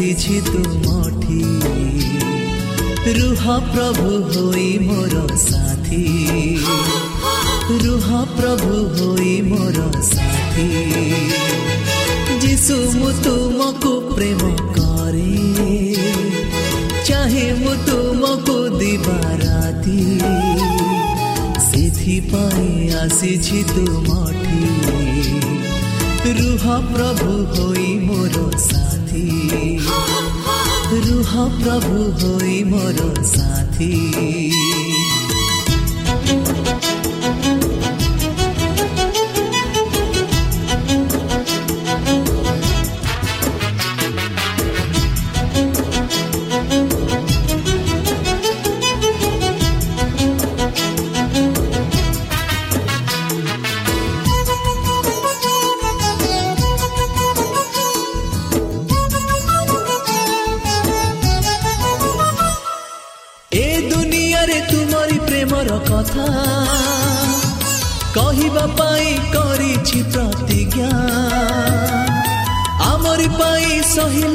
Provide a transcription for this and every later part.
ଆସିଛି ତୁମଠି ରୁହ ପ୍ରଭୁ ହୋଇ ମୋର ସାଥୀ ରୁହ ପ୍ରଭୁ ହୋଇ ମୋର ସାଥୀ ଯିଶୁ ମୁଁ ତୁମକୁ ପ୍ରେମ କରେ ଚାହେଁ ମୁଁ ତୁମକୁ ଦିବାରାତି ସେଥିପାଇଁ ଆସିଛି ତୁମଠି ରୁହ ପ୍ରଭୁ ହୋଇ ମୋର ସାଥୀ ৰুহ প্ৰভু হৈ মোৰ সাথী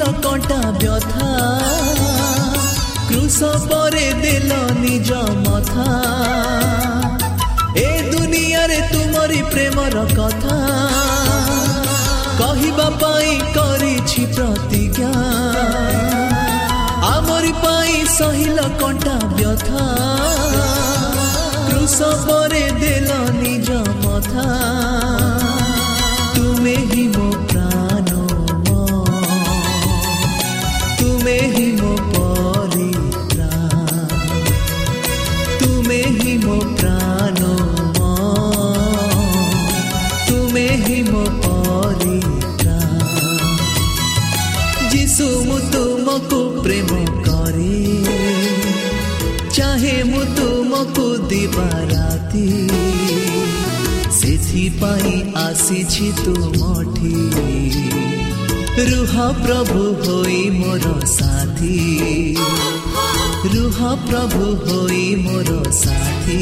ସହିଲ କଣ୍ଟା ବ୍ୟଥା। କୃଷ ପରେ ଦେଲ ନିଜ ମଥା। ଏ ଦୁନିଆରେ ତୁମରି ପ୍ରେମର କଥା। କହିବା ପାଇଁ କରିଛି ପ୍ରତିଜ୍ଞା। ଆମରି ପାଇଁ ସହିଲ କଣ୍ଟା ବ୍ୟଥା। ସବରେ ଦେଲ ନିଜ ମଥା। ତୁମେ ହିଁ ମୋ ଦିବାରାତି ସେଥିପାଇଁ ଆସିଛି ତୁମଠି ରୁହ ପ୍ରଭୁ ହୋଇ ମୋର ସାଥୀ ରୁହ ପ୍ରଭୁ ହୋଇ ମୋର ସାଥୀ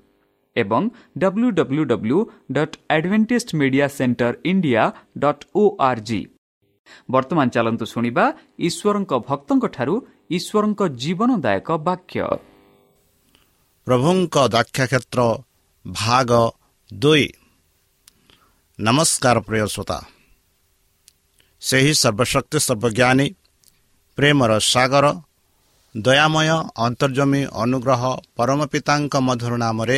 ଏବଂ W W W dot Adventist media centre India dot O R G ବର୍ତ୍ତମାନ ଚାଲନ୍ତୁ ଶୁଣିବା ଈଶ୍ୱରଙ୍କ ଭକ୍ତଙ୍କଠାରୁ ଈଶ୍ୱରଙ୍କ ଜୀବନଦାୟକ ବାକ୍ୟ ପ୍ରଭୁଙ୍କ ଦାକ୍ଷାକ୍ଷେତ୍ର ଭାଗ ଦୁଇ ନମସ୍କାର ପ୍ରିୟ ଶ୍ରୋତା ସେହି ସର୍ବଶକ୍ତି ସର୍ବଜ୍ଞାନୀ ପ୍ରେମର ସାଗର ଦୟାମୟ ଅନ୍ତର୍ଜମୀ ଅନୁଗ୍ରହ ପରମ ପିତାଙ୍କ ମଧୁର ନାମରେ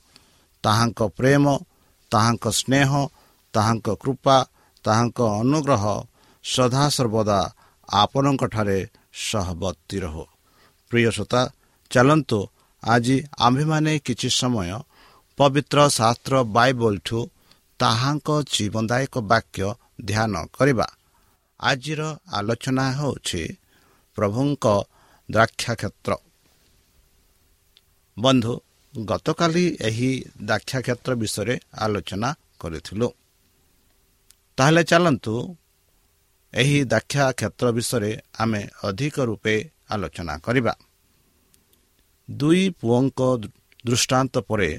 ତାହାଙ୍କ ପ୍ରେମ ତାହାଙ୍କ ସ୍ନେହ ତାହାଙ୍କ କୃପା ତାହାଙ୍କ ଅନୁଗ୍ରହ ସଦାସର୍ବଦା ଆପଣଙ୍କଠାରେ ସହବର୍ତ୍ତୀ ରହୁ। ପ୍ରିୟସୋତା ଚାଲନ୍ତୁ ଆଜି ଆମ୍ଭେମାନେ କିଛି ସମୟ ପବିତ୍ର ଶାସ୍ତ୍ର ବାଇବଲଠୁ ତାହାଙ୍କ ଜୀବନଦାୟକ ବାକ୍ୟ ଧ୍ୟାନ କରିବା। ଆଜିର ଆଲୋଚନା ହେଉଛି ପ୍ରଭୁଙ୍କ ଦ୍ରାକ୍ଷାକ୍ଷେତ୍ର। ବନ୍ଧୁ ଗତକାଲି ଏହି ଦାକ୍ଷାକ୍ଷେତ୍ର ବିଷୟରେ ଆଲୋଚନା କରିଥିଲୁ। ତାହେଲେ ଚାଲନ୍ତୁ ଏହି ଦାକ୍ଷା କ୍ଷେତ୍ର ବିଷୟରେ ଆମେ ଅଧିକ ରୂପେ ଆଲୋଚନା କରିବା। ଦୁଇ ପୁଅଙ୍କ ଦୃଷ୍ଟାନ୍ତ ପରେ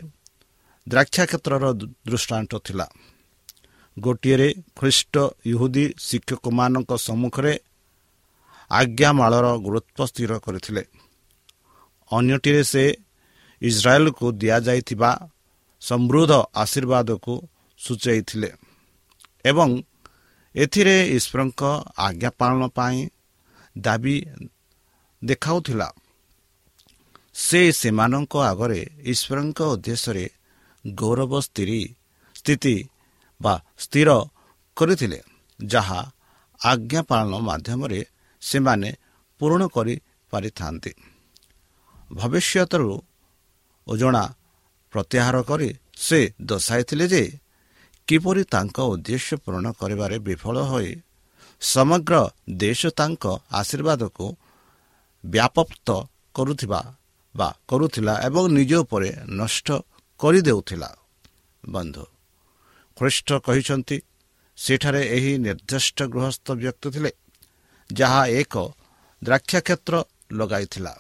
ଦ୍ରାକ୍ଷା କ୍ଷେତ୍ରର ଦୃଷ୍ଟାନ୍ତ ଥିଲା। ଗୋଟିଏରେ ଖ୍ରୀଷ୍ଟ ଇହୁଦୀ ଶିକ୍ଷକମାନଙ୍କ ସମ୍ମୁଖରେ ଆଜ୍ଞାମାଳର ଗୁରୁତ୍ୱ ସ୍ଥିର କରିଥିଲେ। ଅନ୍ୟଟିରେ ସେ ଇସ୍ରାଏଲକୁ ଦିଆଯାଇଥିବା ସମୃଦ୍ଧ ଆଶୀର୍ବାଦକୁ ସୂଚାଇଥିଲେ ଏବଂ ଏଥିରେ ଈଶ୍ୱରଙ୍କ ଆଜ୍ଞା ପାଳନ ପାଇଁ ଦାବି ଦେଖାଉଥିଲା। ସେ ସେମାନଙ୍କ ଆଗରେ ଈଶ୍ୱରଙ୍କ ଉଦ୍ଦେଶ୍ୟରେ ଗୌରବ ସ୍ଥିରୀ ସ୍ଥିତି ବା ସ୍ଥିର କରିଥିଲେ ଯାହା ଆଜ୍ଞା ପାଳନ ମାଧ୍ୟମରେ ସେମାନେ ପୂରଣ କରିପାରିଥାନ୍ତି। ଭବିଷ୍ୟତରୁ ଓଜଣା ପ୍ରତ୍ୟାହାର କରି ସେ ଦର୍ଶାଇଥିଲେ ଯେ କିପରି ତାଙ୍କ ଉଦ୍ଦେଶ୍ୟ ପୂରଣ କରିବାରେ ବିଫଳ ହୋଇ ସମଗ୍ର ଦେଶ ତାଙ୍କ ଆଶୀର୍ବାଦକୁ ବ୍ୟାପକ୍ତ କରୁଥିବା ବା କରୁଥିଲା ଏବଂ ନିଜ ଉପରେ ନଷ୍ଟ କରିଦେଉଥିଲା। ବନ୍ଧୁ ଖ୍ରୀଷ୍ଟ କହିଛନ୍ତି ସେଠାରେ ଏହି ନିର୍ଦ୍ଦିଷ୍ଟ ଗୃହସ୍ଥ ବ୍ୟକ୍ତି ଥିଲେ ଯାହା ଏକ ଦ୍ରାକ୍ଷାକ୍ଷେତ୍ର ଲଗାଇଥିଲା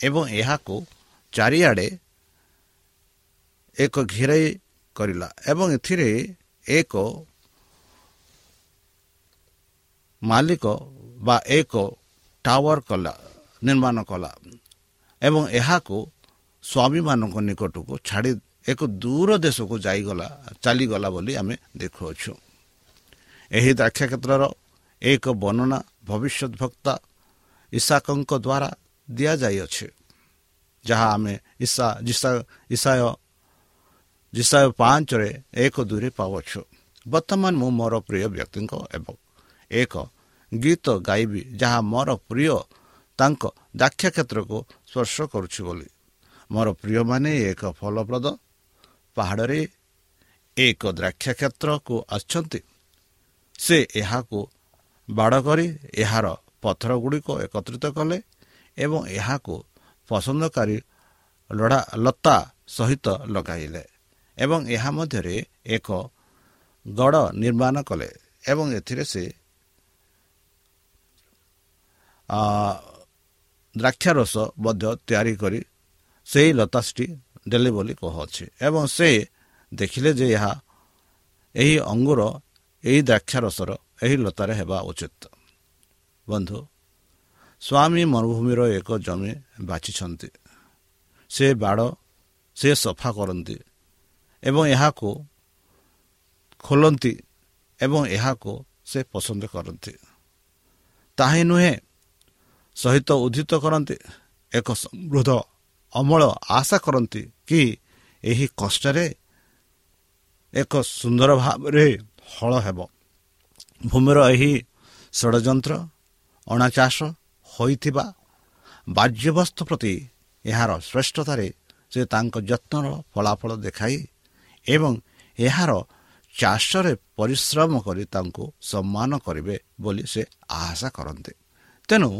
ଏବଂ ଏହାକୁ ଚାରିଆଡ଼େ ଏକ ଘେରାଇ କରିଲା ଏବଂ ଏଥିରେ ଏକ ମାଲିକ ବା ଏକ ଟାୱାର କଲା ନିର୍ମାଣ କଲା ଏବଂ ଏହାକୁ ସ୍ୱାମୀମାନଙ୍କ ନିକଟକୁ ଛାଡ଼ି ଏକ ଦୂର ଦେଶକୁ ଯାଇଗଲା ଚାଲିଗଲା ବୋଲି ଆମେ ଦେଖୁଅଛୁ। ଏହି ଦାକ୍ଷାକ୍ଷେତ୍ରର ଏକ ବର୍ଣ୍ଣନା ଭବିଷ୍ୟତ ଭକ୍ତା ଇଶାକଙ୍କ ଦ୍ୱାରା ଦିଆଯାଇଅଛି। ଯାହା ଆମେ ଇସା ଇସାୟ ଜିସାୟ ପାଞ୍ଚରେ ଏକ ଦୁଇରେ ପାଉଛୁ ବର୍ତ୍ତମାନ ମୁଁ ମୋର ପ୍ରିୟ ବ୍ୟକ୍ତିଙ୍କ ଏବଂ ଏକ ଗୀତ ଗାଇବି ଯାହା ମୋର ପ୍ରିୟ ତାଙ୍କ ଦାକ୍ଷା କ୍ଷେତ୍ରକୁ ସ୍ପର୍ଶ କରୁଛି ବୋଲି ମୋର ପ୍ରିୟମାନେ ଏକ ଫଳପ୍ରଦ ପାହାଡ଼ରେ ଏକ ଦ୍ରାକ୍ଷା କ୍ଷେତ୍ରକୁ ଆସିଛନ୍ତି ସେ ଏହାକୁ ବାଡ଼ କରି ଏହାର ପଥର ଗୁଡ଼ିକ ଏକତ୍ରିତ କଲେ ଏବଂ ଏହାକୁ ପସନ୍ଦକାରୀ ଲଢ଼ା ଲତା ସହିତ ଲଗାଇଲେ ଏବଂ ଏହା ମଧ୍ୟରେ ଏକ ଗଡ଼ ନିର୍ମାଣ କଲେ ଏବଂ ଏଥିରେ ସେ ଦ୍ରାକ୍ଷାରସ ମଧ୍ୟ ତିଆରି କରି ସେହି ଲତାସଟି ଦେଲେ ବୋଲି କହୁଅଛି ଏବଂ ସେ ଦେଖିଲେ ଯେ ଏହା ଏହି ଅଙ୍ଗୁର ଏହି ଦ୍ରାକ୍ଷାରସର ଏହି ଲତାରେ ହେବା ଉଚିତ। ବନ୍ଧୁ ସ୍ୱାମୀ ମରୁଭୂମିର ଏକ ଜମି ବାଛିଛନ୍ତି। ସେ ବାଡ଼ ସେ ସଫା କରନ୍ତି ଏବଂ ଏହାକୁ ଖୋଲନ୍ତି ଏବଂ ଏହାକୁ ସେ ପସନ୍ଦ କରନ୍ତି। ତାହିଁ ନୁହେଁ ସହିତ ଉଦ୍ଧିତ କରନ୍ତି ଏକ ସମୃଦ୍ଧ ଅମଳ ଆଶା କରନ୍ତି କି ଏହି କଷ୍ଟରେ ଏକ ସୁନ୍ଦର ଭାବରେ ହଳ ହେବ। ଭୂମିର ଏହି ଷଡ଼ଯନ୍ତ୍ର ଅଣାଚାଷ ହୋଇଥିବା ବାଜ୍ୟବସ୍ତୁ ପ୍ରତି ଏହାର ଶ୍ରେଷ୍ଠତାରେ ସେ ତାଙ୍କ ଯତ୍ନର ଫଳାଫଳ ଦେଖାଇ ଏବଂ ଏହାର ଚାଷରେ ପରିଶ୍ରମ କରି ତାଙ୍କୁ ସମ୍ମାନ କରିବେ ବୋଲି ସେ ଆଶା କରନ୍ତି। ତେଣୁ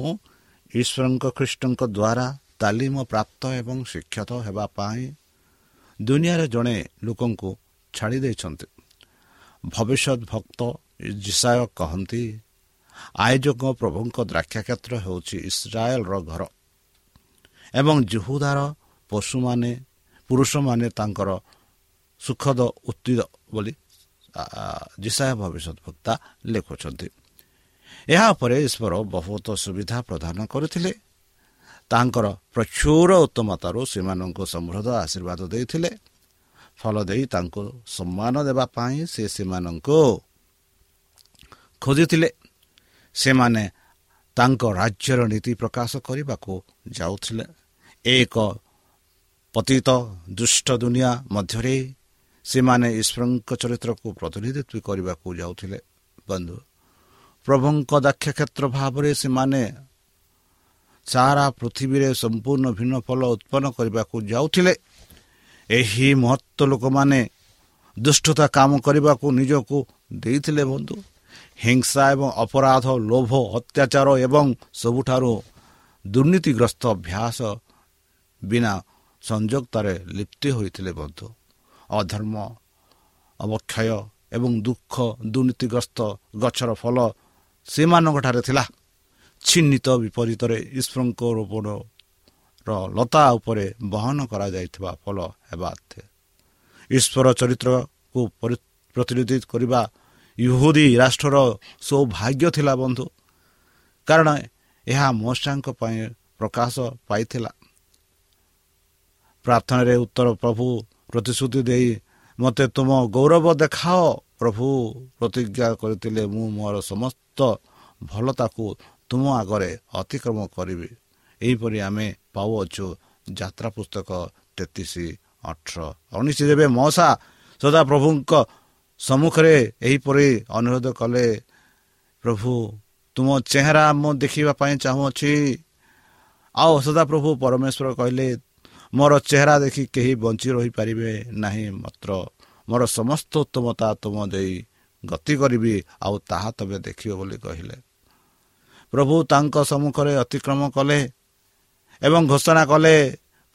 ଈଶ୍ୱରଙ୍କ ଖ୍ରୀଷ୍ଟଙ୍କ ଦ୍ୱାରା ତାଲିମ ପ୍ରାପ୍ତ ଏବଂ ଶିକ୍ଷିତ ହେବା ପାଇଁ ଦୁନିଆରେ ଜଣେ ଲୋକଙ୍କୁ ଛାଡ଼ି ଦେଇଛନ୍ତି ଭବିଷ୍ୟତ ଭକ୍ତ ଜିସାୟ କହନ୍ତି ଆୟୋଜକ ପ୍ରଭୁଙ୍କ ଦ୍ରାକ୍ଷାକ୍ଷେତ୍ର ହେଉଛି ଇସ୍ରାଏଲର ଘର ଏବଂ ଜୁହୁଦାର ପଶୁମାନେ ପୁରୁଷମାନେ ତାଙ୍କର ସୁଖଦ ଉତ୍ତିଦ ବୋଲି ଜିସାୟ ଭବିଷ୍ୟତ ବକ୍ତା ଲେଖୁଛନ୍ତି। ଏହା ଉପରେ ଈଶ୍ୱର ବହୁତ ସୁବିଧା ପ୍ରଦାନ କରିଥିଲେ। ତାଙ୍କର ପ୍ରଚୁର ଉତ୍ତମତାରୁ ସେମାନଙ୍କୁ ସମୃଦ୍ଧ ଆଶୀର୍ବାଦ ଦେଇଥିଲେ। ଫଳ ଦେଇ ତାଙ୍କୁ ସମ୍ମାନ ଦେବା ପାଇଁ ସେ ସେମାନଙ୍କୁ ଖୋଜିଥିଲେ। ସେମାନେ ତାଙ୍କ ରାଜ୍ୟର ନୀତି ପ୍ରକାଶ କରିବାକୁ ଯାଉଥିଲେ। ଏକ ପତିତ ଦୁଷ୍ଟ ଦୁନିଆ ମଧ୍ୟରେ ସେମାନେ ଈଶ୍ୱରଙ୍କ ଚରିତ୍ରକୁ ପ୍ରତିନିଧିତ୍ୱ କରିବାକୁ ଯାଉଥିଲେ। ବନ୍ଧୁ ପ୍ରଭୁଙ୍କ ଦାକ୍ଷ କ୍ଷେତ୍ର ଭାବରେ ସେମାନେ ସାରା ପୃଥିବୀରେ ସମ୍ପୂର୍ଣ୍ଣ ଭିନ୍ନ ଫଳ ଉତ୍ପନ୍ନ କରିବାକୁ ଯାଉଥିଲେ। ଏହି ମହତ୍ଵ ଲୋକମାନେ ଦୁଷ୍ଟତା କାମ କରିବାକୁ ନିଜକୁ ଦେଇଥିଲେ ବନ୍ଧୁ। ହିଂସା ଏବଂ ଅପରାଧ ଲୋଭ ଅତ୍ୟାଚାର ଏବଂ ସବୁଠାରୁ ଦୁର୍ନୀତିଗ୍ରସ୍ତ ଅଭ୍ୟାସ ବିନା ସଂଯୋଗତାରେ ଲିପ୍ତି ହୋଇଥିଲେ ବନ୍ଧୁ। ଅଧର୍ମ ଅବକ୍ଷୟ ଏବଂ ଦୁଃଖ ଦୁର୍ନୀତିଗ୍ରସ୍ତ ଗଛର ଫଳ ସେମାନଙ୍କଠାରେ ଥିଲା। ଛିନ୍ନିତ ବିପରୀତରେ ଈଶ୍ୱରଙ୍କ ରୋପଣର ଲତା ଉପରେ ବହନ କରାଯାଇଥିବା ଫଳ ହେବା ଈଶ୍ୱର ଚରିତ୍ରକୁ ପ୍ରତିନିଧି କରିବା ଇହୁଦୀ ରାଷ୍ଟ୍ରର ସୌଭାଗ୍ୟ ଥିଲା ବନ୍ଧୁ। କାରଣ ଏହା ମଶାଙ୍କ ପାଇଁ ପ୍ରକାଶ ପାଇଥିଲା। ପ୍ରାର୍ଥନାରେ ଉତ୍ତର ପ୍ରଭୁ ପ୍ରତିଶ୍ରୁତି ଦେଇ ମୋତେ ତୁମ ଗୌରବ ଦେଖାଅ। ପ୍ରଭୁ ପ୍ରତିଜ୍ଞା କରିଥିଲେ ମୁଁ ମୋର ସମସ୍ତ ଭଲତାକୁ ତୁମ ଆଗରେ ଅତିକ୍ରମ କରିବି। ଏହିପରି ଆମେ ପାଉଅଛୁ। ଯାତ୍ରା ପୁସ୍ତକ ତେତିଶ ଅଠର। ଉଣେଇଶ ଦେବେ ମଶା ସଦାପ୍ରଭୁଙ୍କ ସମ୍ମୁଖରେ ଏହିପରି ଅନୁରୋଧ କଲେ ପ୍ରଭୁ ତୁମ ଚେହେରା ମୁଁ ଦେଖିବା ପାଇଁ ଚାହୁଁଅଛି। ଆଉ ସଦାପ୍ରଭୁ ପରମେଶ୍ୱର କହିଲେ ମୋର ଚେହେରା ଦେଖି କେହି ବଞ୍ଚି ରହିପାରିବେ ନାହିଁ ମାତ୍ର। ମୋର ସମସ୍ତ ଉତ୍ତମତା ତୁମ ଦେଇ ଗତି କରିବି ଆଉ ତାହା ତମେ ଦେଖିବ ବୋଲି କହିଲେ ପ୍ରଭୁ ତାଙ୍କ ସମ୍ମୁଖରେ ଅତିକ୍ରମ କଲେ ଏବଂ ଘୋଷଣା କଲେ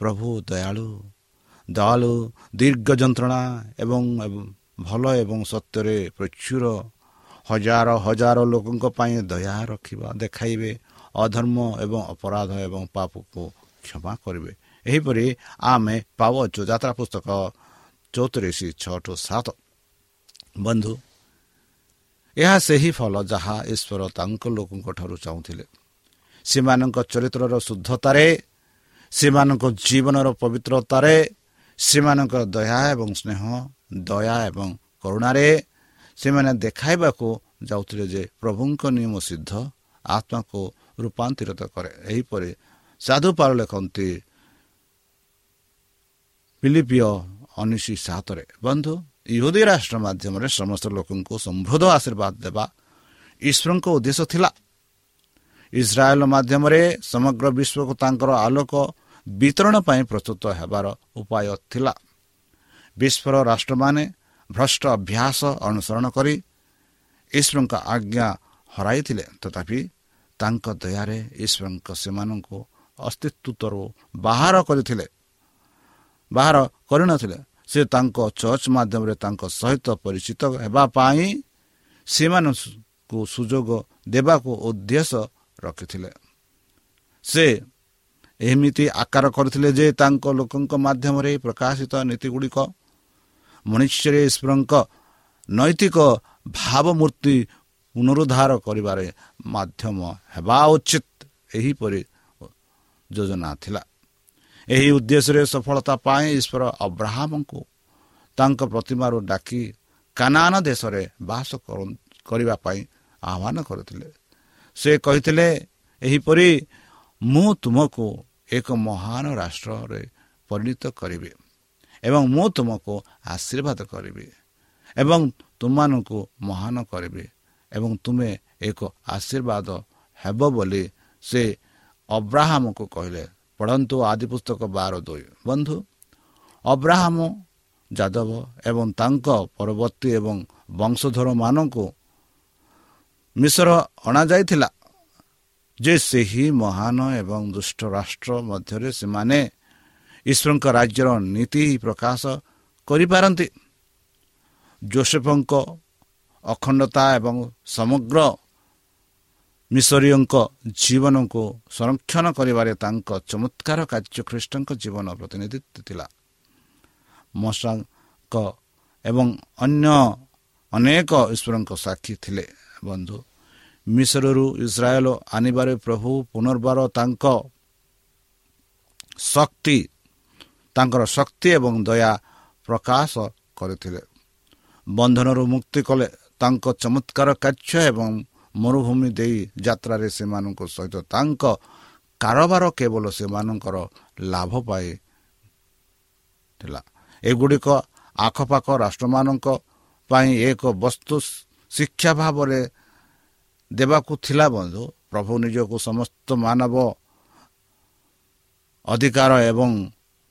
ପ୍ରଭୁ ଦୟାଳୁ ଦୟାଳୁ ଦୀର୍ଘ ଯନ୍ତ୍ରଣା ଏବଂ ଭଲ ଏବଂ ସତ୍ୟରେ ପ୍ରଚୁର ହଜାର ହଜାର ଲୋକଙ୍କ ପାଇଁ ଦୟା ରଖିବା ଦେଖାଇବେ ଅଧର୍ମ ଏବଂ ଅପରାଧ ଏବଂ ପାପକୁ କ୍ଷମା କରିବେ। ଏହିପରି ଆମେ ପାଉଛୁ ଯାତ୍ରା ପୁସ୍ତକ ଚଉତିରିଶ ଛଅଠୁ ସାତ। ବନ୍ଧୁ ଏହା ସେହି ଫଳ ଯାହା ଈଶ୍ୱର ତାଙ୍କ ଲୋକଙ୍କ ଠାରୁ ଚାହୁଁଥିଲେ। ସେମାନଙ୍କ ଚରିତ୍ରର ଶୁଦ୍ଧତାରେ ସେମାନଙ୍କ ଜୀବନର ପବିତ୍ରତାରେ ସେମାନଙ୍କର ଦୟା ଏବଂ ସ୍ନେହ ଦୟା ଏବଂ କରୁଣାରେ ସେମାନେ ଦେଖାଇବାକୁ ଯାଉଥିଲେ ଯେ ପ୍ରଭୁଙ୍କ ନିୟମ ସିଦ୍ଧ ଆତ୍ମାକୁ ରୂପାନ୍ତରିତ କରେ। ଏହିପରି ସାଧୁ ପାଳ ଲେଖନ୍ତି ପିଲିପିଓ ଉଣେଇଶ ସାତରେ ବନ୍ଧୁ ଇହୁଦୀ ରାଷ୍ଟ୍ର ମାଧ୍ୟମରେ ସମସ୍ତ ଲୋକଙ୍କୁ ସମୃଦ୍ଧ ଆଶୀର୍ବାଦ ଦେବା ଈଶ୍ୱରଙ୍କ ଉଦ୍ଦେଶ୍ୟ ଥିଲା। ଇସ୍ରାଏଲ ମାଧ୍ୟମରେ ସମଗ୍ର ବିଶ୍ୱକୁ ତାଙ୍କର ଆଲୋକ ବିତରଣ ପାଇଁ ପ୍ରସ୍ତୁତ ହେବାର ଉପାୟ ଥିଲା। ବିଶ୍ୱର ରାଷ୍ଟ୍ରମାନେ ଭ୍ରଷ୍ଟ ଅଭ୍ୟାସ ଅନୁସରଣ କରି ଈଶ୍ୱରଙ୍କ ଆଜ୍ଞା ହରାଇଥିଲେ। ତଥାପି ତାଙ୍କ ଦୟାରେ ଈଶ୍ୱରଙ୍କ ସେମାନଙ୍କୁ ଅସ୍ତିତ୍ୱରୁ ବାହାର କରିଥିଲେ। ବାହାର କରିନଥିଲେ। ସେ ତାଙ୍କ ଚର୍ଚ୍ଚ ମାଧ୍ୟମରେ ତାଙ୍କ ସହିତ ପରିଚିତ ହେବା ପାଇଁ ସେମାନଙ୍କୁ ସୁଯୋଗ ଦେବାକୁ ଉଦ୍ଦେଶ୍ୟ ରଖିଥିଲେ। ସେ ଏମିତି ଆକାର କରିଥିଲେ ଯେ ତାଙ୍କ ଲୋକଙ୍କ ମାଧ୍ୟମରେ ପ୍ରକାଶିତ ନୀତି ମନୁଷ୍ୟରେ ଈଶ୍ୱରଙ୍କ ନୈତିକ ଭାବମୂର୍ତ୍ତି ପୁନରୁଦ୍ଧାର କରିବାରେ ମାଧ୍ୟମ ହେବା ଉଚିତ। ଏହିପରି ଯୋଜନା ଥିଲା। ଏହି ଉଦ୍ଦେଶ୍ୟରେ ସଫଳତା ପାଇଁ ଈଶ୍ୱର ଅବ୍ରାହ୍ମଙ୍କୁ ତାଙ୍କ ପ୍ରତିମାରୁ ଡାକି କାନାନ ଦେଶରେ ବାସ କରିବା ପାଇଁ ଆହ୍ୱାନ କରିଥିଲେ। ସେ କହିଥିଲେ ଏହିପରି ମୁଁ ତୁମକୁ ଏକ ମହାନ ରାଷ୍ଟ୍ରରେ ପରିଣତ କରିବି। ଏବଂ ମୁଁ ତୁମକୁ ଆଶୀର୍ବାଦ କରିବି ଏବଂ ତୁମମାନଙ୍କୁ ମହାନ କରିବି ଏବଂ ତୁମେ ଏକ ଆଶୀର୍ବାଦ ହେବ ବୋଲି ସେ ଅବ୍ରାହମକୁ କହିଲେ। ପଢ଼ନ୍ତୁ ଆଦି ପୁସ୍ତକ ବାର ଦୁଇ। ବନ୍ଧୁ ଅବ୍ରାହମ ଯାଦବ ଏବଂ ତାଙ୍କ ପରବର୍ତ୍ତୀ ଏବଂ ବଂଶଧରମାନଙ୍କୁ ମିଶ୍ର ଅଣାଯାଇଥିଲା ଯେ ସେହି ମହାନ ଏବଂ ଦୁଷ୍ଟ ରାଷ୍ଟ୍ର ମଧ୍ୟରେ ସେମାନେ ଈଶ୍ୱରଙ୍କ ରାଜ୍ୟର ନୀତି ପ୍ରକାଶ କରିପାରନ୍ତି। ଜୋସେଫଙ୍କ ଅଖଣ୍ଡତା ଏବଂ ସମଗ୍ର ମିଶରୀୟଙ୍କ ଜୀବନକୁ ସଂରକ୍ଷଣ କରିବାରେ ତାଙ୍କ ଚମତ୍କାର କାର୍ଯ୍ୟ ଖ୍ରୀଷ୍ଟଙ୍କ ଜୀବନ ପ୍ରତିନିଧିତ୍ୱ ଥିଲା। ମଶାଙ୍କ ଏବଂ ଅନ୍ୟ ଅନେକ ଈଶ୍ୱରଙ୍କ ସାକ୍ଷୀ ଥିଲେ। ବନ୍ଧୁ ମିଶ୍ରରୁ ଇସ୍ରାଏଲ ଆଣିବାରେ ପ୍ରଭୁ ପୁନର୍ବାର ତାଙ୍କ ଶକ୍ତି ତାଙ୍କର ଶକ୍ତି ଏବଂ ଦୟା ପ୍ରକାଶ କରିଥିଲେ। ବନ୍ଧନରୁ ମୁକ୍ତି କଲେ ତାଙ୍କ ଚମତ୍କାର କାର୍ଯ୍ୟ ଏବଂ ମରୁଭୂମି ଦେଇ ଯାତ୍ରାରେ ସେମାନଙ୍କ ସହିତ ତାଙ୍କ କାରବାର କେବଳ ସେମାନଙ୍କର ଲାଭ ପାଇ ଥିଲା ଏଗୁଡ଼ିକ ଆଖପାଖ ରାଷ୍ଟ୍ରମାନଙ୍କ ପାଇଁ ଏକ ବସ୍ତୁ ଶିକ୍ଷା ଭାବରେ ଦେବାକୁ ଥିଲା ବନ୍ଧୁ। ପ୍ରଭୁ ନିଜକୁ ସମସ୍ତ ମାନବ ଅଧିକାର ଏବଂ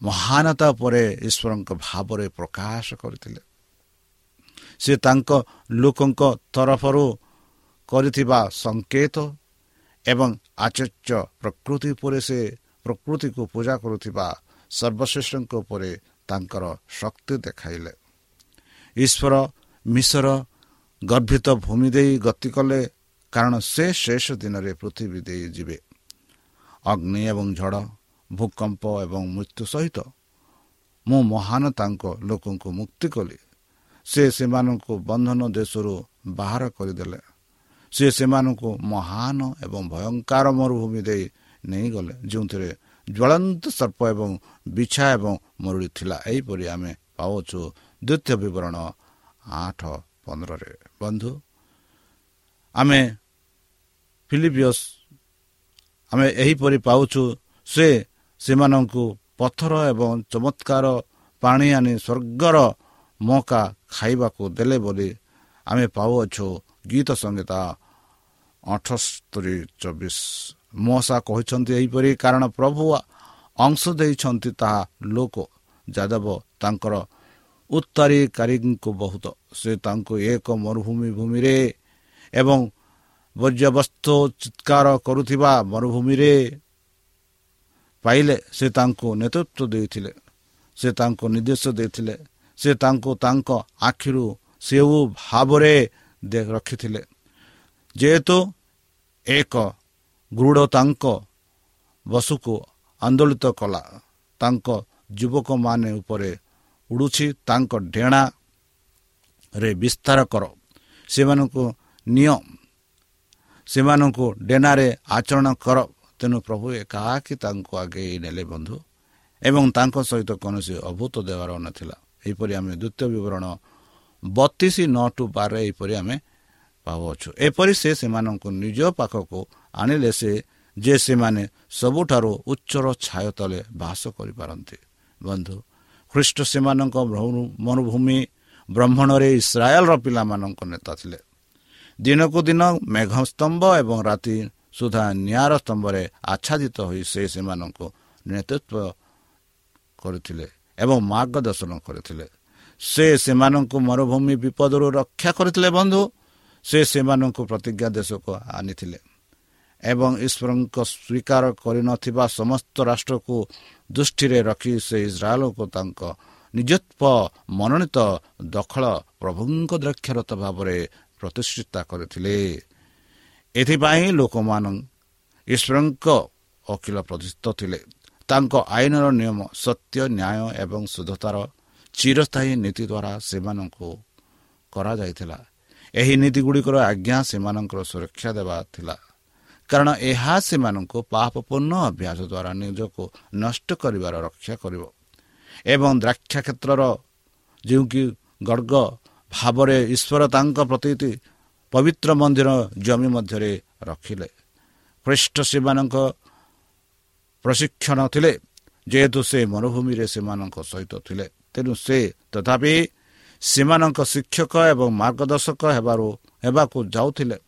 ମହାନତା ଉପରେ ଈଶ୍ୱରଙ୍କ ଭାବରେ ପ୍ରକାଶ କରିଥିଲେ। ସେ ତାଙ୍କ ଲୋକଙ୍କ ତରଫରୁ କରିଥିବା ସଂକେତ ଏବଂ ଆଚର୍ଯ୍ୟ ପ୍ରକୃତି ଉପରେ ସେ ପ୍ରକୃତିକୁ ପୂଜା କରୁଥିବା ସର୍ବଶ୍ରେଷ୍ଠଙ୍କ ଉପରେ ତାଙ୍କର ଶକ୍ତି ଦେଖାଇଲେ। ଈଶ୍ୱର ମିଶ୍ର ଗର୍ଭିତ ଭୂମି ଦେଇ ଗତି କଲେ କାରଣ ସେ ଶେଷ ଦିନରେ ପୃଥିବୀ ଦେଇ ଯିବେ। ଅଗ୍ନି ଏବଂ ଝଡ଼ ଭୂକମ୍ପ ଏବଂ ମୃତ୍ୟୁ ସହିତ ମୁଁ ମହାନ ତାଙ୍କ ଲୋକଙ୍କୁ ମୁକ୍ତି କଲି। ସେ ସେମାନଙ୍କୁ ବନ୍ଧନ ଦେଶରୁ ବାହାର କରିଦେଲେ। ସେ ସେମାନଙ୍କୁ ମହାନ ଏବଂ ଭୟଙ୍କର ମରୁଭୂମି ଦେଇ ନେଇଗଲେ। ଯେଉଁଥିରେ ଜ୍ୱଳନ୍ତ ସର୍ପ ଏବଂ ବିଛା ଏବଂ ମରୁଡ଼ି ଥିଲା ଏହିପରି ଆମେ ପାଉଛୁ ଦ୍ୱିତୀୟ ବିବରଣ ଆଠ ପନ୍ଦରରେ। ବନ୍ଧୁ ଆମେ ଫିଲିପିୟସ୍ ଆମେ ଏହିପରି ପାଉଛୁ ସେ ସେମାନଙ୍କୁ ପଥର ଏବଂ ଚମତ୍କାର ପାଣି ଆଣି ସ୍ୱର୍ଗର ମକା ଖାଇବାକୁ ଦେଲେ ବୋଲି ଆମେ ପାଉଅଛୁ ଗୀତ ସଙ୍ଗୀତ ଅଠସ୍ତରୀ ଚବିଶ। ମଶା କହିଛନ୍ତି ଏହିପରି କାରଣ ପ୍ରଭୁ ଅଂଶ ଦେଇଛନ୍ତି ତାହା ଲୋକ। ଯାଦବ ତାଙ୍କର ଉତ୍ତରୀକାରୀଙ୍କୁ ବହୁତ। ସେ ତାଙ୍କୁ ଏକ ମରୁଭୂମି ଭୂମିରେ ଏବଂ ବର୍ଜ୍ୟବସ୍ତୁ ଚିତ୍କାର କରୁଥିବା ମରୁଭୂମିରେ ପାଇଲେ ସେ ତାଙ୍କୁ ନେତୃତ୍ୱ ଦେଇଥିଲେ ସେ ତାଙ୍କୁ ନିର୍ଦ୍ଦେଶ ଦେଇଥିଲେ ସେ ତାଙ୍କୁ ତାଙ୍କ ଆଖିରୁ ସେଉ ଭାବରେ ରଖିଥିଲେ। ଯେହେତୁ ଏକ ଗୃଢ଼ ତାଙ୍କ ବସୁକୁ ଆନ୍ଦୋଳିତ କଲା ତାଙ୍କ ଯୁବକମାନେ ଉପରେ ଉଡ଼ୁଛି ତାଙ୍କ ଡେଣାରେ ବିସ୍ତାର କର। ସେମାନଙ୍କୁ ନିୟ ସେମାନଙ୍କୁ ଡେନାରେ ଆଚରଣ କର। ତେଣୁ ପ୍ରଭୁ ଏକାକି ତାଙ୍କୁ ଆଗେଇ ନେଲେ ବନ୍ଧୁ? ଏବଂ ତାଙ୍କ ସହିତ କୌଣସି ଅଭୂତ ଦେବାର ନଥିଲା। ଏହିପରି ଆମେ ଦ୍ୱିତୀୟ ବିବରଣ ବତିଶ ନଅ ଟୁ ବାର ଏହିପରି ଆମେ ପାଉଅଛୁ। ଏପରି ସେ ସେମାନଙ୍କୁ ନିଜ ପାଖକୁ ଆଣିଲେ ସେ ଯେ ସେମାନେ ସବୁଠାରୁ ଉଚ୍ଚର ଛାୟ ତଳେ ବାସ କରିପାରନ୍ତି। ବନ୍ଧୁ ଖ୍ରୀଷ୍ଟ ସେମାନଙ୍କ ମରୁଭୂମି ବ୍ରହ୍ମଣରେ ଇସ୍ରାଏଲର ପିଲାମାନଙ୍କ ନେତା ଥିଲେ। ଦିନକୁ ଦିନ ମେଘ ସ୍ତମ୍ଭ ଏବଂ ରାତି ସୁଦ୍ଧା ନିଆର ସ୍ତମ୍ଭରେ ଆଚ୍ଛାଦିତ ହୋଇ ସେ ସେମାନଙ୍କୁ ନେତୃତ୍ୱ କରିଥିଲେ ଏବଂ ମାର୍ଗଦର୍ଶନ କରିଥିଲେ। ସେ ସେମାନଙ୍କୁ ମରୁଭୂମି ବିପଦରୁ ରକ୍ଷା କରିଥିଲେ ବନ୍ଧୁ। ସେ ସେମାନଙ୍କୁ ପ୍ରତିଜ୍ଞା ଦେଶକୁ ଆଣିଥିଲେ ଏବଂ ଈଶ୍ୱରଙ୍କ ସ୍ୱୀକାର କରିନଥିବା ସମସ୍ତ ରାଷ୍ଟ୍ରକୁ ଦୃଷ୍ଟିରେ ରଖି ସେ ଇସ୍ରାଏଲକୁ ତାଙ୍କ ନିଜତ୍ୱ ମନୋନୀତ ଦଖଲ ପ୍ରଭୁଙ୍କ ଦ୍ରାକ୍ଷରତ ଭାବରେ ପ୍ରତିଷ୍ଠିତ କରିଥିଲେ। ଏଥିପାଇଁ ଲୋକମାନ ଈଶ୍ୱରଙ୍କ ଅଖିଳ ପ୍ରତିଷ୍ଠିତ ଥିଲେ। ତାଙ୍କ ଆଇନର ନିୟମ ସତ୍ୟ ନ୍ୟାୟ ଏବଂ ଶୁଦ୍ଧତାର ଚିରସ୍ଥାୟୀ ନୀତି ଦ୍ୱାରା ସେମାନଙ୍କୁ କରାଯାଇଥିଲା। ଏହି ନୀତିଗୁଡ଼ିକର ଆଜ୍ଞା ସେମାନଙ୍କର ସୁରକ୍ଷା ଦେବା ଥିଲା। କାରଣ ଏହା ସେମାନଙ୍କୁ ପାପପୂର୍ଣ୍ଣ ଅଭ୍ୟାସ ଦ୍ୱାରା ନିଜକୁ ନଷ୍ଟ କରିବାର ରକ୍ଷା କରିବ। ଏବଂ ଦ୍ରାକ୍ଷା କ୍ଷେତ୍ରର ଯେଉଁ କି ଗର୍ଗ ଭାବରେ ଈଶ୍ୱର ତାଙ୍କ ପ୍ରତି ପବିତ୍ର ମନ୍ଦିର ଜମି ମଧ୍ୟରେ ରଖିଲେ। ଖ୍ରୀଷ୍ଟ ସେମାନଙ୍କ ପ୍ରଶିକ୍ଷଣ ଥିଲେ ଯେହେତୁ ସେ ମରୁଭୂମିରେ ସେମାନଙ୍କ ସହିତ ଥିଲେ। ତେଣୁ ସେ ତଥାପି ସେମାନଙ୍କ ଶିକ୍ଷକ ଏବଂ ମାର୍ଗଦର୍ଶକ ହେବାରୁ ହେବାକୁ ଯାଉଥିଲେ।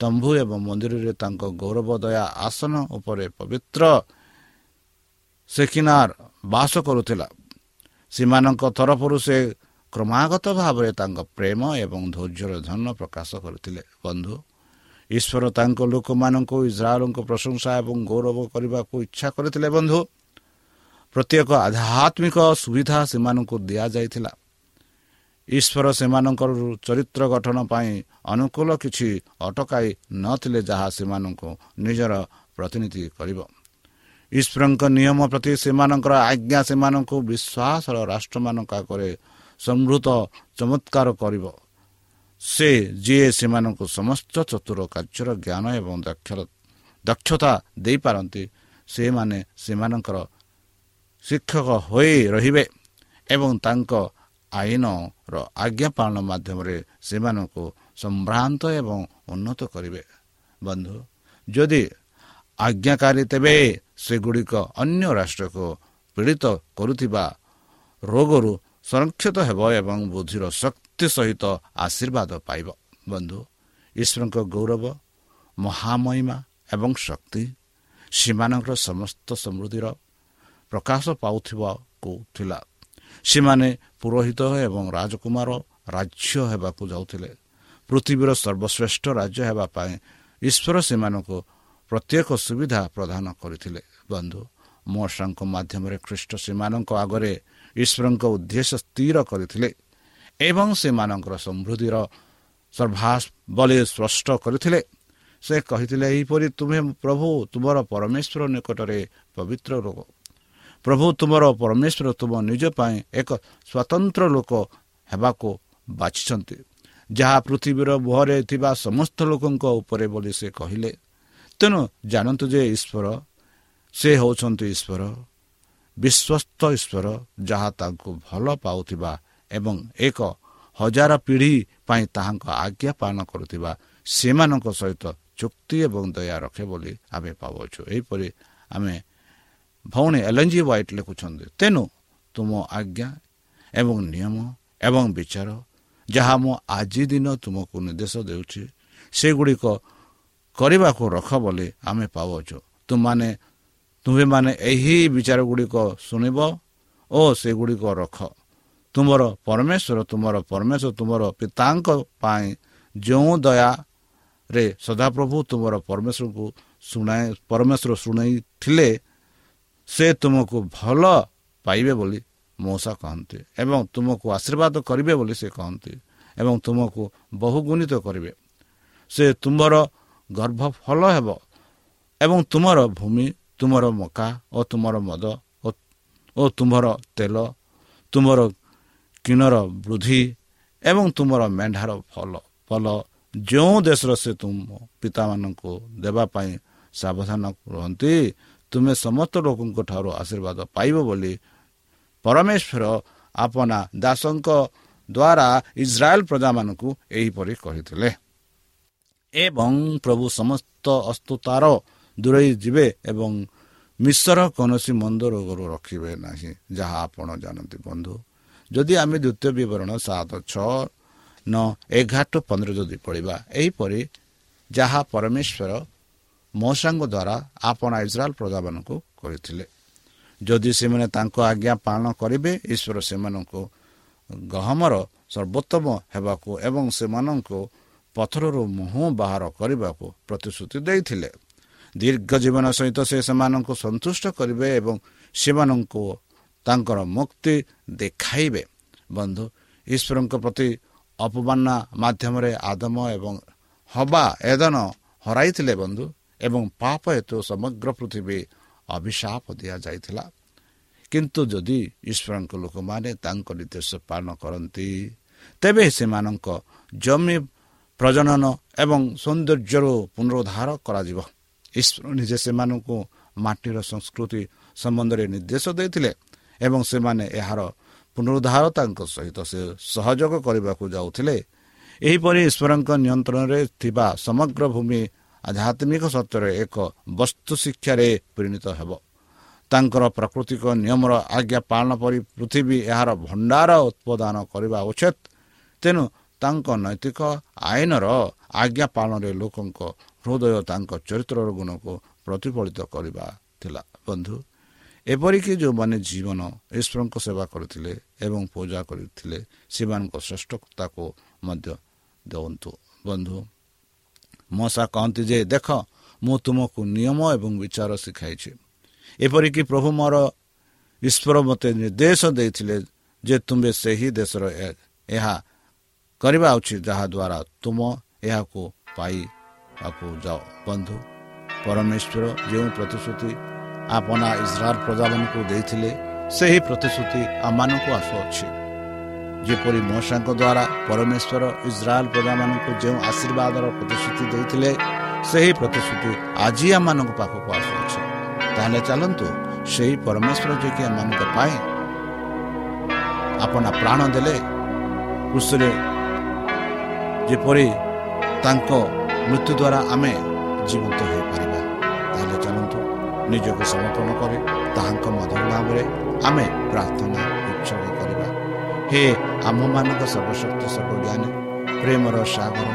ତମ୍ଭୁ ଏବଂ ମନ୍ଦିରରେ ତାଙ୍କ ଗୌରବ ଦୟା ଆସନ ଉପରେ ପବିତ୍ର ସେକିନାର ବାସ କରୁଥିଲା। ସେମାନଙ୍କ ତରଫରୁ ସେ କ୍ରମାଗତ ଭାବରେ ତାଙ୍କ ପ୍ରେମ ଏବଂ ଧୈର୍ଯ୍ୟର ଧନ ପ୍ରକାଶ କରିଥିଲେ। ବନ୍ଧୁ ଈଶ୍ୱର ତାଙ୍କ ଲୋକମାନଙ୍କୁ ଇସ୍ରାଏଲଙ୍କ ପ୍ରଶଂସା ଏବଂ ଗୌରବ କରିବାକୁ ଇଚ୍ଛା କରିଥିଲେ ବନ୍ଧୁ। ପ୍ରତ୍ୟେକ ଆଧ୍ୟାତ୍ମିକ ସୁବିଧା ସେମାନଙ୍କୁ ଦିଆଯାଇଥିଲା। ଈଶ୍ୱର ସେମାନଙ୍କର ଚରିତ୍ର ଗଠନ ପାଇଁ ଅନୁକୂଳ କିଛି ଅଟକାଇ ନଥିଲେ ଯାହା ସେମାନଙ୍କୁ ନିଜର ପ୍ରତିନିଧି କରିବ। ଈଶ୍ୱରଙ୍କ ନିୟମ ପ୍ରତି ସେମାନଙ୍କର ଆଜ୍ଞା ସେମାନଙ୍କୁ ବିଶ୍ୱାସର ରାଷ୍ଟ୍ରମାନଙ୍କ ଆଗରେ ସମୃଦ୍ଧ ଚମତ୍କାର କରିବ। ସେ ଯିଏ ସେମାନଙ୍କୁ ସମସ୍ତ ଚତୁର କାର୍ଯ୍ୟର ଜ୍ଞାନ ଏବଂ ଦକ୍ଷତା ଦେଇପାରନ୍ତି ସେମାନେ ସେମାନଙ୍କର ଶିକ୍ଷକ ହୋଇ ରହିବେ ଏବଂ ତାଙ୍କ ଆଇନର ଆଜ୍ଞା ପାଳନ ମାଧ୍ୟମରେ ସେମାନଙ୍କୁ ସମ୍ଭ୍ରାନ୍ତ ଏବଂ ଉନ୍ନତ କରିବେ। ବନ୍ଧୁ ଯଦି ଆଜ୍ଞାକାରୀ ତେବେ ସେଗୁଡ଼ିକ ଅନ୍ୟ ରାଷ୍ଟ୍ରକୁ ପୀଡ଼ିତ କରୁଥିବା ରୋଗରୁ ସଂରକ୍ଷିତ ହେବ ଏବଂ ବୁଦ୍ଧିର ଶକ୍ତି ସହିତ ଆଶୀର୍ବାଦ ପାଇବ। ବନ୍ଧୁ ଈଶ୍ୱରଙ୍କ ଗୌରବ ମହାମହିମା ଏବଂ ଶକ୍ତି ସେମାନଙ୍କର ସମସ୍ତ ସମୃଦ୍ଧିର ପ୍ରକାଶ ପାଉଥିବାକୁ ଥିଲା। ସେମାନେ ପୁରୋହିତ ଏବଂ ରାଜକୁମାର ରାଜ୍ୟ ହେବାକୁ ଯାଉଥିଲେ। ପୃଥିବୀର ସର୍ବଶ୍ରେଷ୍ଠ ରାଜ୍ୟ ହେବା ପାଇଁ ଈଶ୍ୱର ସେମାନଙ୍କୁ ପ୍ରତ୍ୟେକ ସୁବିଧା ପ୍ରଦାନ କରିଥିଲେ। ବନ୍ଧୁ ମଶାଙ୍କ ମାଧ୍ୟମରେ ଖ୍ରୀଷ୍ଟ ସେମାନଙ୍କ ଆଗରେ ଈଶ୍ୱରଙ୍କ ଉଦ୍ଦେଶ୍ୟ ସ୍ଥିର କରିଥିଲେ ଏବଂ ସେମାନଙ୍କର ସମୃଦ୍ଧିର ସର୍ଭାସ ବଳି ସ୍ପଷ୍ଟ କରିଥିଲେ। ସେ କହିଥିଲେ ଏହିପରି ତୁମେ ପ୍ରଭୁ ତୁମର ପରମେଶ୍ୱର ନିକଟରେ ପବିତ୍ର ରୋଗ ପ୍ରଭୁ ତୁମର ପରମେଶ୍ୱର ତୁମ ନିଜ ପାଇଁ ଏକ ସ୍ୱତନ୍ତ୍ର ଲୋକ ହେବାକୁ ବାଛିଛନ୍ତି। ଯାହା ପୃଥିବୀର ମୁହଁରେ ଥିବା ସମସ୍ତ ଲୋକଙ୍କ ଉପରେ ବୋଲି ସେ କହିଲେ। ତେଣୁ ଜାଣନ୍ତୁ ଯେ ଈଶ୍ୱର ସେ ହେଉଛନ୍ତି ଈଶ୍ୱର। ବିଶ୍ୱସ୍ତ ଈଶ୍ୱର ଯାହା ତାଙ୍କୁ ଭଲ ପାଉଥିବା ଏବଂ ଏକ ହଜାର ପିଢ଼ି ପାଇଁ ତାହାଙ୍କ ଆଜ୍ଞା ପାଳନ କରୁଥିବା ସେମାନଙ୍କ ସହିତ ଚୁକ୍ତି ଏବଂ ଦୟା ରଖେ ବୋଲି ଆମେ ପାଉଛୁ ଏହିପରି ଆମେ ଭଉଣୀ ଏଲ୍ଏନ୍ଜି ୱାଇଟ୍ ଲେଖୁଛନ୍ତି ତେଣୁ ତୁମ ଆଜ୍ଞା ଏବଂ ନିୟମ ଏବଂ ବିଚାର ଯାହା ମୁଁ ଆଜି ଦିନ ତୁମକୁ ନିର୍ଦ୍ଦେଶ ଦେଉଛି ସେଗୁଡ଼ିକ କରିବାକୁ ରଖ ବୋଲି ଆମେ ପାଉଛୁ ତୁମମାନେ ତୁମେମାନେ ଏହି ବିଚାର ଗୁଡ଼ିକ ଶୁଣିବ ଓ ସେଗୁଡ଼ିକ ରଖ। ତୁମର ପରମେଶ୍ୱର ତୁମର ପରମେଶ୍ୱର ତୁମର ପିତାଙ୍କ ପାଇଁ ଯେଉଁ ଦୟାରେ ସଦାପ୍ରଭୁ ତୁମର ପରମେଶ୍ୱରଙ୍କୁ ଶୁଣାଇ ପରମେଶ୍ୱର ଶୁଣାଇଥିଲେ ସେ ତୁମକୁ ଭଲ ପାଇବେ ବୋଲି ମଉସା କହନ୍ତି ଏବଂ ତୁମକୁ ଆଶୀର୍ବାଦ କରିବେ ବୋଲି ସେ କହନ୍ତି ଏବଂ ତୁମକୁ ବହୁ ଗୁଣିତ କରିବେ। ସେ ତୁମର ଗର୍ଭ ଭଲ ହେବ ଏବଂ ତୁମର ଭୂମି ତୁମର ମକା ଓ ତୁମର ମଦ ଓ ତୁମର ତେଲ ତୁମର କିଣର ବୃଦ୍ଧି ଏବଂ ତୁମର ମେଣ୍ଢାର ଫଲ ଫଲ ଯେଉଁ ଦେଶର ସେ ତୁମ ପିତାମାନଙ୍କୁ ଦେବା ପାଇଁ ସାବଧାନ ରୁହନ୍ତି ତୁମେ ସମସ୍ତ ଲୋକଙ୍କ ଠାରୁ ଆଶୀର୍ବାଦ ପାଇବ ବୋଲି ପରମେଶ୍ୱର ଆପଣା ଦାସଙ୍କ ଦ୍ୱାରା ଇସ୍ରାଏଲ ପ୍ରଜାମାନଙ୍କୁ ଏହିପରି କହିଥିଲେ ଏବଂ ପ୍ରଭୁ ସମସ୍ତ ଅସ୍ତୁତାର ଦୂରେଇ ଯିବେ ଏବଂ ମିଶ୍ର କୌଣସି ମନ୍ଦ ରୋଗରୁ ରଖିବେ ନାହିଁ। ଯାହା ଆପଣ ଜାଣନ୍ତି ବନ୍ଧୁ। ଯଦି ଆମେ ଦ୍ୱିତୀୟ ବିବରଣ ସାତ ଛଅ ନଅ ଏଗାର ପନ୍ଦର ଯଦି ପଢ଼ିବା ଏହିପରି ଯାହା ପରମେଶ୍ୱର ମଉସାଙ୍କ ଦ୍ୱାରା ଆପଣ ଇସ୍ରାଏଲ ପ୍ରଜାମାନଙ୍କୁ କରିଥିଲେ। ଯଦି ସେମାନେ ତାଙ୍କ ଆଜ୍ଞା ପାଳନ କରିବେ ଈଶ୍ୱର ସେମାନଙ୍କୁ ଗହମର ସର୍ବୋତ୍ତମ ହେବାକୁ ଏବଂ ସେମାନଙ୍କୁ ପଥରରୁ ମୁହଁ ବାହାର କରିବାକୁ ପ୍ରତିଶ୍ରୁତି ଦେଇଥିଲେ। ଦୀର୍ଘ ଜୀବନ ସହିତ ସେ ସେମାନଙ୍କୁ ସନ୍ତୁଷ୍ଟ କରିବେ ଏବଂ ସେମାନଙ୍କୁ ତାଙ୍କର ମୁକ୍ତି ଦେଖାଇବେ। ବନ୍ଧୁ ଈଶ୍ୱରଙ୍କ ପ୍ରତି ଅପମାନ ମାଧ୍ୟମରେ ଆଦମ ଏବଂ ହବା ଏଦନ ହରାଇଥିଲେ ବନ୍ଧୁ ଏବଂ ପାପ ହେତୁ ସମଗ୍ର ପୃଥିବୀ ଅଭିଶାପ ଦିଆଯାଇଥିଲା। କିନ୍ତୁ ଯଦି ଈଶ୍ୱରଙ୍କ ଲୋକମାନେ ତାଙ୍କ ନିର୍ଦ୍ଦେଶ ପାଳନ କରନ୍ତି ତେବେ ସେମାନଙ୍କ ଜମି ପ୍ରଜନନ ଏବଂ ସୌନ୍ଦର୍ଯ୍ୟରୁ ପୁନରୁଦ୍ଧାର କରାଯିବ। ଈଶ୍ୱର ନିଜେ ସେମାନଙ୍କୁ ମାଟିର ସଂସ୍କୃତି ସମ୍ବନ୍ଧରେ ନିର୍ଦ୍ଦେଶ ଦେଇଥିଲେ ଏବଂ ସେମାନେ ଏହାର ପୁନରୁଦ୍ଧାର ତାଙ୍କ ସହିତ ସେ ସହଯୋଗ କରିବାକୁ ଯାଉଥିଲେ। ଏହିପରି ଈଶ୍ୱରଙ୍କ ନିୟନ୍ତ୍ରଣରେ ଥିବା ସମଗ୍ର ଭୂମି ଆଧ୍ୟାତ୍ମିକ ସତ୍ୟରେ ଏକ ବସ୍ତୁ ଶିକ୍ଷାରେ ପରିଣତ ହେବ। ତାଙ୍କର ପ୍ରାକୃତିକ ନିୟମର ଆଜ୍ଞା ପାଳନ ପରି ପୃଥିବୀ ଏହାର ଭଣ୍ଡାର ଉତ୍ପାଦନ କରିବା ଉଚିତ। ତେଣୁ ତାଙ୍କ ନୈତିକ ଆଇନର ଆଜ୍ଞା ପାଳନରେ ଲୋକଙ୍କ ହୃଦୟ ତାଙ୍କ ଚରିତ୍ରର ଗୁଣକୁ ପ୍ରତିଫଳିତ କରିବା ଥିଲା। ବନ୍ଧୁ ଏପରିକି ଯେଉଁମାନେ ଜୀବନ ଈଶ୍ୱରଙ୍କ ସେବା କରିଥିଲେ ଏବଂ ପୂଜା କରିଥିଲେ ସେମାନଙ୍କ ଶ୍ରେଷ୍ଠତାକୁ ମଧ୍ୟ ଦିଅନ୍ତୁ ବନ୍ଧୁ ମଶା କହନ୍ତି ଯେ ଦେଖ ମୁଁ ତୁମକୁ ନିୟମ ଏବଂ ବିଚାର ଶିଖାଇଛି। ଏପରିକି ପ୍ରଭୁ ମୋର ଈଶ୍ୱର ମୋତେ ନିର୍ଦ୍ଦେଶ ଦେଇଥିଲେ ଯେ ତୁମେ ସେହି ଦେଶର ଏହା କରିବା ଉଚିତ ଯାହାଦ୍ୱାରା ତୁମ ଏହାକୁ ପାଇବାକୁ ଯାଅ। ବନ୍ଧୁ ପରମେଶ୍ୱର ଯେଉଁ ପ୍ରତିଶ୍ରୁତି ଆପଣା ଇସ୍ରାଏଲ ପ୍ରଜାମାନଙ୍କୁ ଦେଇଥିଲେ ସେହି ପ୍ରତିଶ୍ରୁତି ଆମମାନଙ୍କୁ ଆସୁଅଛି। ଯେପରି ମଶାଙ୍କ ଦ୍ୱାରା ପରମେଶ୍ୱର ଇସ୍ରାଏଲ ପ୍ରଜାମାନଙ୍କୁ ଯେଉଁ ଆଶୀର୍ବାଦର ପ୍ରତିଶ୍ରୁତି ଦେଇଥିଲେ ସେହି ପ୍ରତିଶ୍ରୁତି ଆଜି ଆମମାନଙ୍କ ପାଖକୁ ଆସୁଅଛି। ତାହେଲେ ଚାଲନ୍ତୁ ସେହି ପରମେଶ୍ୱର ଯିଏକି ଆମମାନଙ୍କ ପାଇଁ ଆପଣ ପ୍ରାଣ ଦେଲେ କୃଷିରେ ଯେପରି ତାଙ୍କ ମୃତ୍ୟୁ ଦ୍ୱାରା ଆମେ ଜୀବନ୍ତ ହୋଇପାରିବା ତାହେଲେ ଚାଲନ୍ତୁ ନିଜକୁ ସମର୍ପଣ କରି ତାହାଙ୍କ ମଧୁର ନାମରେ ଆମେ ପ୍ରାର୍ଥନା ଉତ୍ସର୍ଗ କରିବା ହେ ଆମମାନଙ୍କ ସର୍ବଶକ୍ତି ସର୍ବଜ୍ଞାନୀ ପ୍ରେମର ସାଗର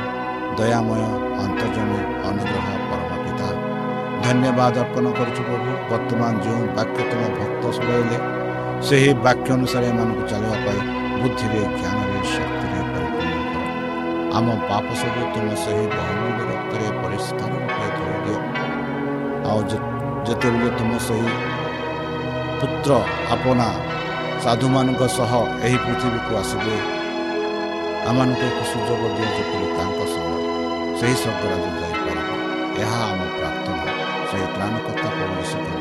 ଦୟାମୟ ଅନ୍ତର୍ଜମୀ ଅନୁଗ୍ରହ ପରମ ପିତା ଧନ୍ୟବାଦ ଅର୍ପଣ କରୁଛୁ ପ୍ରଭୁ ବର୍ତ୍ତମାନ ଯେଉଁ ବାକ୍ୟ ତୁମ ଭକ୍ତ ଶୁଣାଇଲେ ସେହି ବାକ୍ୟ ଅନୁସାରେ ଏମାନଙ୍କୁ ଚାଲିବା ପାଇଁ ବୁଦ୍ଧିରେ ଜ୍ଞାନରେ ଶକ୍ତିରେ ପରିପୂର୍ଣ୍ଣ କର ଆମ ପାପ ସବୁ ତୁମ ସେହି ବହୁମୂଲ୍ୟ ରକ୍ତରେ ପରିଷ୍କାର ରୂପେ ଧରି ଦିଅ ଆଉ ଯେତେବେଳେ ତୁମ ସେହି ପୁତ୍ର ଆପଣା ସାଧୁମାନଙ୍କ ସହ ଏହି ପୃଥିବୀକୁ ଆସିବେ ଆମମାନଙ୍କୁ ଏକ ସୁଯୋଗ ଦିଅ ଯେପରି ତାଙ୍କ ସହ ସେହି ସ୍ୱର୍ଗରାଜ ଯାଇପାରିବ ଏହା ଆମ ପ୍ରାର୍ଥନା ସେହି ତ୍ରାଣକର୍ତ୍ତା ପରିବେଶକ